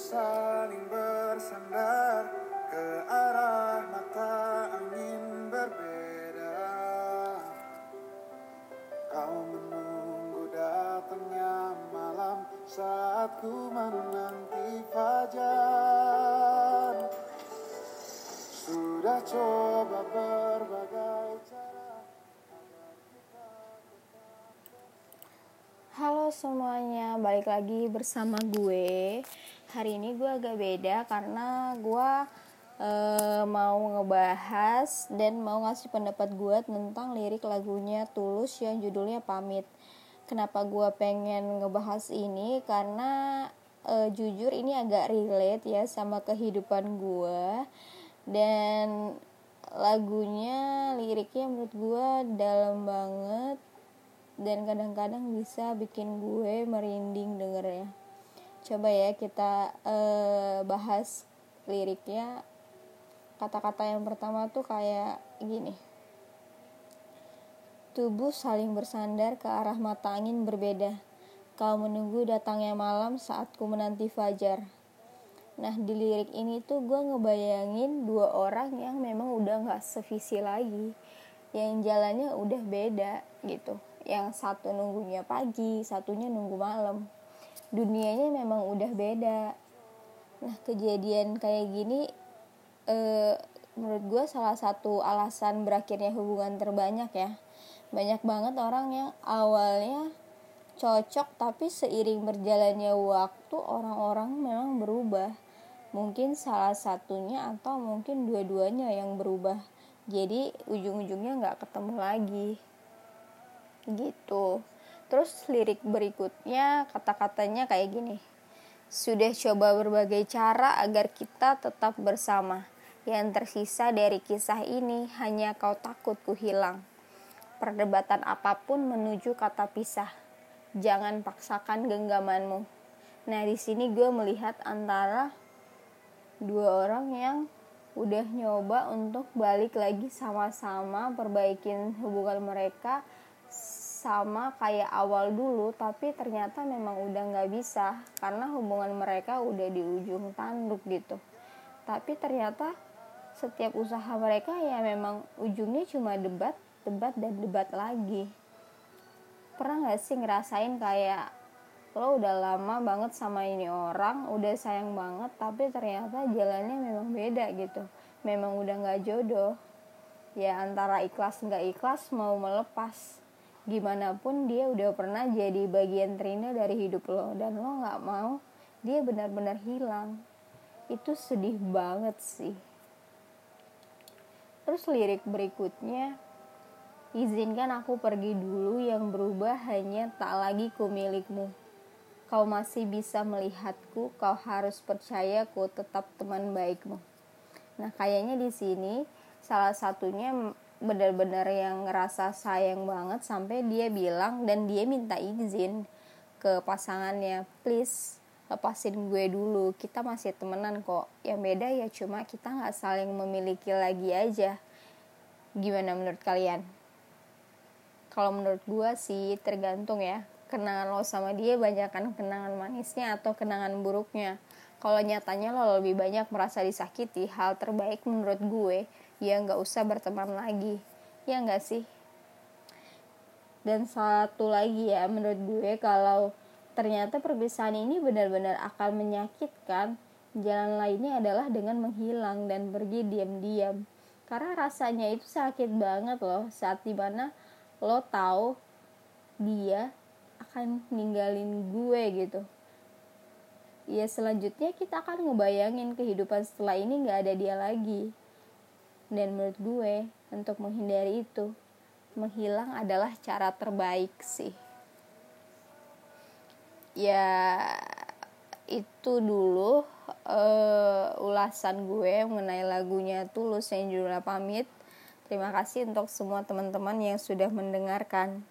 Saling bersandar ke arah mata angin berbeda. Kau menunggu datangnya malam saat ku menanti fajar. Sudah coba berbagai cara. Halo semuanya, balik lagi bersama gue. Hari ini gue agak beda karena gue eh, mau ngebahas dan mau ngasih pendapat gue tentang lirik lagunya Tulus yang judulnya Pamit. Kenapa gue pengen ngebahas ini? Karena eh, jujur ini agak relate ya sama kehidupan gue dan lagunya liriknya menurut gue dalam banget dan kadang-kadang bisa bikin gue merinding dengernya. Coba ya kita eh, bahas liriknya. Kata-kata yang pertama tuh kayak gini. Tubuh saling bersandar ke arah mata angin berbeda. Kau menunggu datangnya malam saat ku menanti fajar. Nah di lirik ini tuh gue ngebayangin dua orang yang memang udah gak sevisi lagi. Yang jalannya udah beda gitu yang satu nunggunya pagi, satunya nunggu malam. Dunianya memang udah beda. Nah, kejadian kayak gini eh, menurut gue salah satu alasan berakhirnya hubungan terbanyak ya. Banyak banget orang yang awalnya cocok tapi seiring berjalannya waktu orang-orang memang berubah. Mungkin salah satunya atau mungkin dua-duanya yang berubah. Jadi ujung-ujungnya nggak ketemu lagi gitu terus lirik berikutnya kata-katanya kayak gini. Sudah coba berbagai cara agar kita tetap bersama. Yang tersisa dari kisah ini hanya kau takut ku hilang perdebatan apa pun menuju kata pisah. Jangan paksakan genggamanmu. Nah di sini gue melihat antara dua orang yang udah nyoba untuk balik lagi sama-sama perbaikin hubungan mereka sama kayak awal dulu tapi ternyata memang udah nggak bisa karena hubungan mereka udah di ujung tanduk gitu. Tapi ternyata setiap usaha mereka ya memang ujungnya cuma debat debat dan debat lagi. Pernah nggak sih ngerasain kayak lo udah lama banget sama ini orang udah sayang banget tapi ternyata jalannya memang beda gitu. Memang udah nggak jodoh. Ya antara ikhlas nggak ikhlas mau melepas gimana pun dia udah pernah jadi bagian terindah dari hidup lo dan lo nggak mau dia benar-benar hilang. Itu sedih banget sih. Terus lirik berikutnya izinkan aku pergi dulu yang berubah hanya tak lagi ku milikmu. Kau masih bisa melihatku kau harus percaya ku tetap teman baikmu. Nah kayaknya di sini salah satunya benar-benar yang ngerasa sayang banget sampai dia bilang dan dia minta izin ke pasangannya please lepasin gue dulu kita masih temenan kok. Yang beda ya cuma kita nggak saling memiliki lagi aja. Gimana menurut kalian? Kalau menurut gue sih tergantung ya kenangan lo sama dia banyak kan kenangan manisnya atau kenangan buruknya. Kalau nyatanya lo lebih banyak merasa disakiti hal terbaik menurut gue ya nggak usah berteman lagi. Ya nggak sih? Dan satu lagi ya menurut gue kalau ternyata perpisahan ini benar-benar akan menyakitkan jalan lainnya adalah dengan menghilang dan pergi diam-diam. Karena rasanya itu sakit banget loh saat di mana lo tahu dia akan ninggalin gue gitu. Ya selanjutnya kita akan ngebayangin kehidupan setelah ini nggak ada dia lagi dan menurut gue, untuk menghindari itu, menghilang adalah cara terbaik sih. Ya, itu dulu uh, ulasan gue mengenai lagunya Tulus yang judulnya Pamit. Terima kasih untuk semua teman-teman yang sudah mendengarkan.